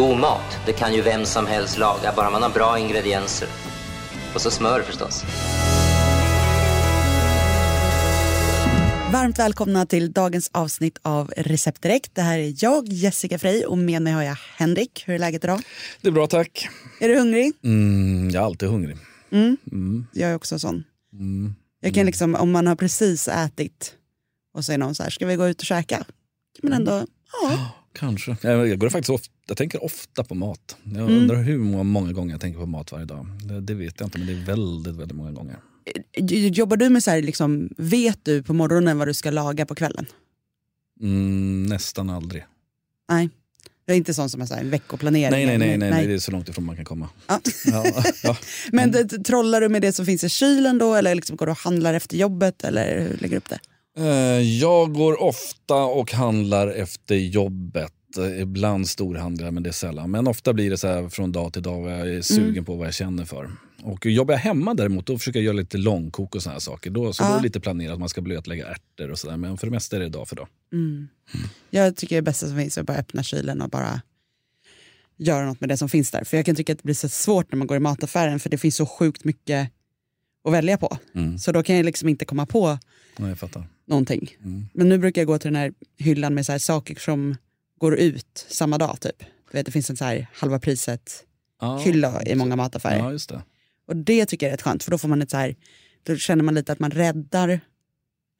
God mat, det kan ju vem som helst laga, bara man har bra ingredienser. Och så smör förstås. Varmt välkomna till dagens avsnitt av Recept Direkt. Det här är jag, Jessica Frey, och med mig har jag Henrik. Hur är läget idag? Det är bra tack. Är du hungrig? Mm, jag är alltid hungrig. Jag är också sån. Jag kan liksom, om man har precis ätit och så är någon så här, ska vi gå ut och käka? Men ändå, ja. Kanske. Jag, jag, går faktiskt ofta, jag tänker ofta på mat. Jag Mm. undrar hur många, många gånger jag tänker på mat varje dag. Det, det vet jag inte men det är väldigt, väldigt många gånger. J- Jobbar du med så här, liksom, vet du på morgonen vad du ska laga på kvällen? Mm, nästan aldrig. Nej. Jag är inte sån som har så här, en veckoplanering. Nej nej, nej, nej, nej, det är så långt ifrån man kan komma. Ja. Ja, ja. Men det, trollar du med det som finns i kylen då eller liksom går du och handlar efter jobbet eller hur lägger du upp det? Eh, Jag går ofta och handlar efter jobbet. Eh, Ibland storhandlar men det är sällan. Men ofta blir det så här från dag till dag vad jag är sugen Mm. på vad jag känner för. Och jobbar jag hemma däremot då försöker jag göra lite långkok och såna här saker. Då, så då är det lite planerat, man ska blötlägga ärtor och sådär. Men för det mesta är det dag för dag. Jag tycker det bästa som finns är att bara öppna kylen och bara göra något med det som finns där. För jag kan tycka att det blir så svårt när man går i mataffären för det finns så sjukt mycket att välja på. Så då kan jag liksom inte komma på Ja, fattar. någonting. Men nu brukar jag gå till den här hyllan med så här saker som går ut samma dag typ. Du vet, det finns en så här halva priset Ja, hylla i många mataffärer. Ja, just det. Och det tycker jag är rätt skönt för då får man ett så här, då känner man lite att man räddar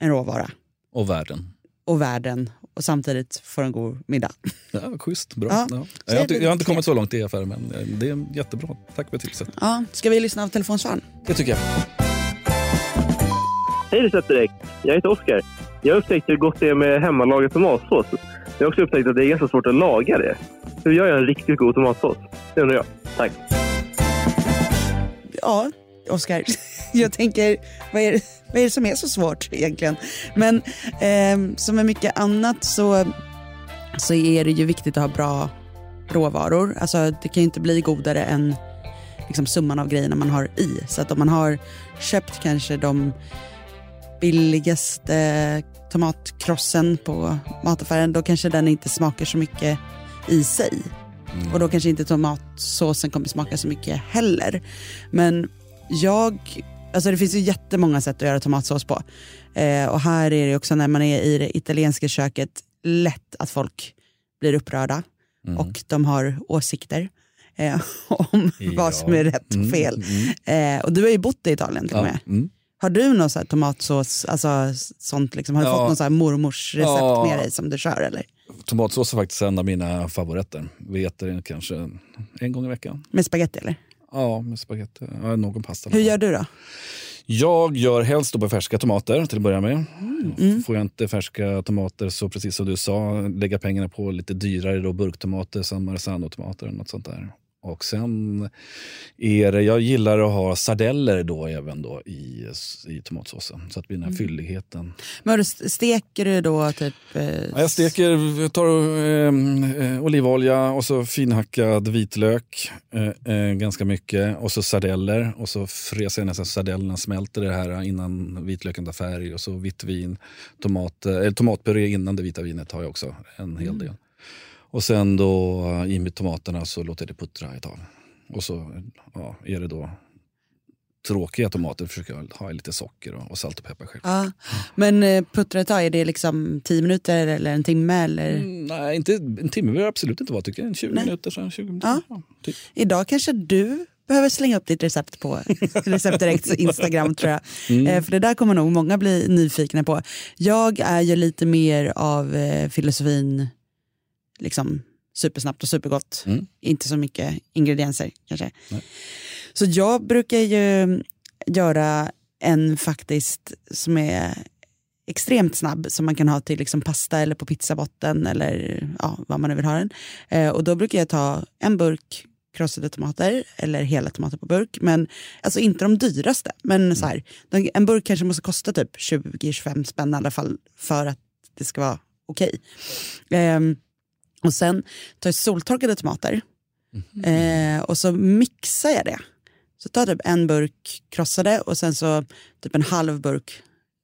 en råvara Och världen. och världen och samtidigt får en god middag. Ja, schysst, bra. Ja. Ja. Jag, har inte, det jag har inte kommit så långt i affären men eh, det är jättebra. Tack för tipset. Ja, ska vi lyssna av telefonsvararen? Det tycker jag. Hej Recept Direkt! Jag heter Oskar. Jag har upptäckt hur gott det är med hemmalagad tomatsås. Jag har också upptäckt att det är ganska svårt att laga det. Hur gör jag en riktigt god tomatsås? Det undrar jag. Tack! Ja, Oskar. Jag tänker, vad är, vad är det som är så svårt egentligen? Men eh, som med mycket annat så, så är det ju viktigt att ha bra råvaror. Alltså, det kan ju inte bli godare än liksom, summan av grejerna man har i. Så att om man har köpt kanske de billigaste tomatkrossen på mataffären, då kanske den inte smakar så mycket i sig. Och då kanske inte tomatsåsen kommer smaka så mycket heller. Men jag, alltså det finns ju jättemånga sätt att göra tomatsås på. Eh, och här är det också när man är i det italienska köket lätt att folk blir upprörda och de har åsikter eh, om vad som är rätt och fel. Eh, och du har ju bott i Italien till och med. Mm. Har du någon så här tomatsås, alltså sånt liksom, har du Ja. fått någon så här mormors recept Ja. med dig som du kör eller? Tomatsås är faktiskt en av mina favoriter. Vi äter den kanske en gång i veckan. Med spaghetti eller? Ja, med spagetti. Ja, någon pasta. Hur gör du då? Jag gör helst då på färska tomater till att börja med. Får jag inte färska tomater så precis som du sa, lägga pengarna på lite dyrare då, burktomater som Marzano-tomater eller något sånt där. Och sen är det, jag gillar att ha sardeller då även då i, i tomatsåsen. Så att det blir den här fylligheten. Men då steker du då typ... Eh, Ja, jag steker, jag tar eh, eh, olivolja och så finhackad vitlök. Eh, eh, ganska mycket. Och så sardeller. Och så fräser jag nästan sardellerna smälter det här innan vitlöken tar färg. Och så vitt vin. Tomat, eh, tomatpuré innan det vita vinet har jag också en hel del. Och sen då eh, i med tomaterna så låter jag det puttra ett tag. Och så ja, är det då tråkiga tomater försöker jag ha lite socker och, och salt och peppar själv. ja. Men eh, puttra ett tag, är det liksom 10 minuter eller en timme? Eller? Mm, nej, inte, en timme behöver absolut inte vara. Tycker jag. En 20 Nej. minuter. Så, 20 minuter. Ja. Ja. typ. Idag kanske du behöver slänga upp ditt recept på Recept Direkts Instagram tror jag. Mm. Eh, för det där kommer nog många bli nyfikna på. Jag är ju lite mer av eh, filosofin liksom supersnabbt och supergott. Mm. Inte så mycket ingredienser kanske. Nej. Så jag brukar ju göra en faktiskt som är extremt snabb som man kan ha till liksom pasta eller på pizzabotten eller ja, vad man nu vill ha den. Eh, och då brukar jag ta en burk krossade tomater eller hela tomater på burk. Men alltså inte de dyraste. Men så här, de- en burk kanske måste kosta typ 20-25 spänn i alla fall för att det ska vara okej. Ehm, och sen tar jag soltorkade tomater eh, och så mixar jag det. Så tar jag typ en burk krossade och sen så typ en halv burk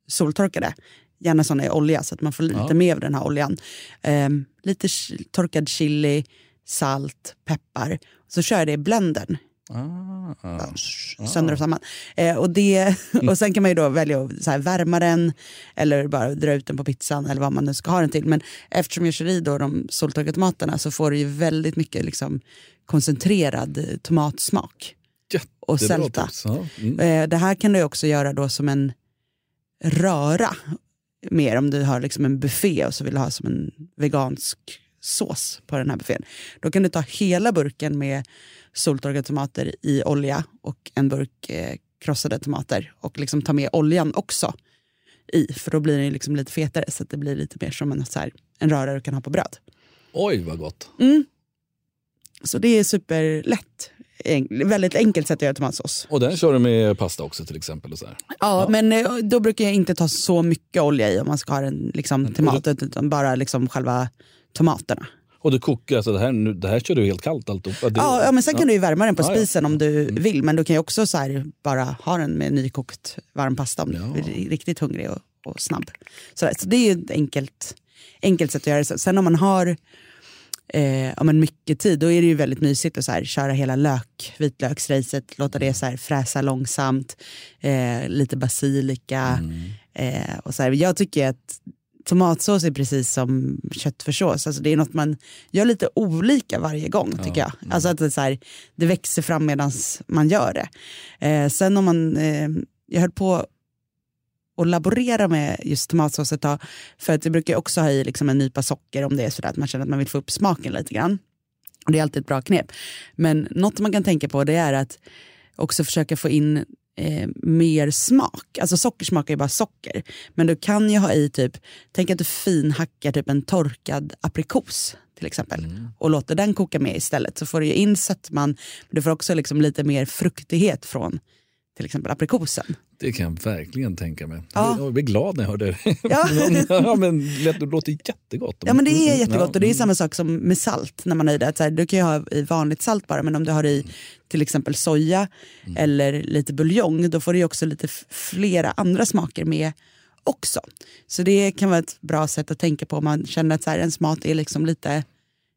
soltorkade. Gärna såna i olja så att man får lite Ja. mer av den här oljan. Ehm, lite torkad chili, salt, peppar. Så kör jag det i blendern. Ah, Sönder och samman. Eh, och, det, och sen kan man ju då välja att så här, värma den eller bara dra ut den på pizzan eller vad man nu ska ha den till. Men eftersom jag kör i då de soltorkade tomaterna så får du ju väldigt mycket liksom, koncentrerad tomatsmak. Och jättebra sälta. tips. Ja. Mm. Eh, det här kan du också göra då som en röra mer om du har liksom en buffé och så vill du ha som en vegansk sås på den här buffén. Då kan du ta hela burken med soltorkade tomater i olja och en burk eh, krossade tomater och liksom ta med oljan också i för då blir den liksom lite fetare så att det blir lite mer som en, så här, en röra du kan ha på bröd. Oj, vad gott. Så det är superlätt. En, väldigt enkelt sätt att göra tomatsås. Och den kör du med pasta också till exempel? Och så här. Ja, men eh, då brukar jag inte ta så mycket olja i om man ska ha en liksom, till maten, utan bara liksom själva tomaterna. Och du kokar, alltså det, här, nu- det här kör du helt kallt alltihopa? Det, Ja, ja, men sen kan du ju värma den på Ja, Mm. ja. spisen om du vill, men du kan ju också så här, bara ha den med nykokt varm pasta om du är riktigt hungrig och, och snabb. Så, så det är ju ett enkelt, enkelt sätt att göra det. Sen om man har eh, om en mycket tid, då är det ju väldigt mysigt att så här, köra hela lök, vitlöksracet, låta det så här, fräsa långsamt, eh, lite basilika. Eh, och så här, jag tycker att tomatsås är precis som köttfärssås. Alltså det är något man gör lite olika varje gång tycker jag. Alltså att det, så här, det växer fram medan man gör det. Eh, sen om man, eh, jag höll på att laborera med just tomatsås ett tag. För att jag brukar också ha i liksom en nypa socker om det är sådär att man känner att man vill få upp smaken lite grann. Och det är alltid ett bra knep. Men något man kan tänka på det är att också försöka få in eh, mer smak. Alltså socker smakar ju bara socker. Men du kan ju ha i typ, tänk att du finhackar typ en torkad aprikos till exempel. Och låter den koka med istället. Så får du ju in sötman, men du får också liksom lite mer fruktighet från till exempel aprikosen. Det kan jag verkligen tänka mig. Ja. Jag blir glad när jag hör det. Ja. ja, men det låter jättegott. Ja men det är Mm, jättegott och det är samma sak som med salt när man i det. Att så här, du kan ju ha i vanligt salt bara men om du har i till exempel soja eller lite buljong då får du också lite flera andra smaker med också. Så det kan vara ett bra sätt att tänka på om man känner att så här, ens mat är liksom lite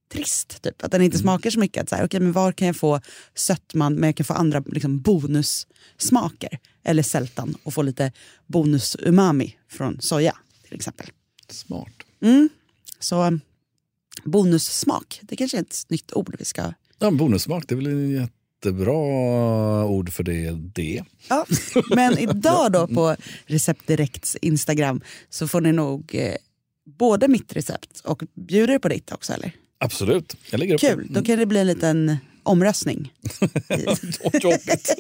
trist. Typ. Att den inte smakar så mycket. Att så här, okay, men var kan jag få sötman men jag kan få andra liksom, bonussmaker. Eller sältan och få lite bonus-umami från soja till exempel. Smart. Så um, bonussmak, det kanske är ett nytt ord vi ska... Ja, bonussmak, det är väl en jättebra ord för det. det. Ja. Men idag då på Recept Direkts Instagram så får ni nog eh, både mitt recept och bjuder på ditt också eller? Absolut. Jag lägger upp Kul, då kan det bli en liten omröstning. Jobbigt.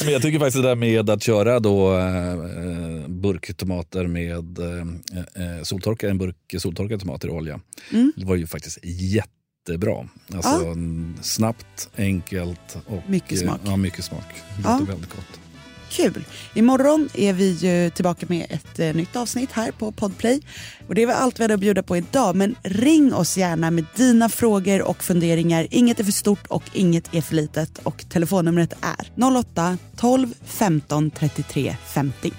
Men jag tycker faktiskt det där med att köra då, eh, burktomater med eh, eh, soltorka, en burk soltorkade tomater i olja. Det var ju faktiskt jättebra. Alltså, Ja. mm, Snabbt, enkelt och Mycket smak. Ja, mycket smak. Det Ja. väldigt gott. Kul! Imorgon är vi ju tillbaka med ett eh, nytt avsnitt här på Podplay. Och det var allt vi hade att bjuda på idag. Men ring oss gärna med dina frågor och funderingar. Inget är för stort och inget är för litet. Och telefonnumret är 08 12 15 33 50.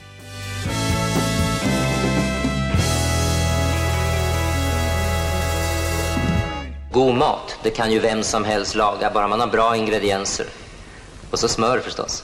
God mat, det kan ju vem som helst laga, bara man har bra ingredienser. Och så smör förstås.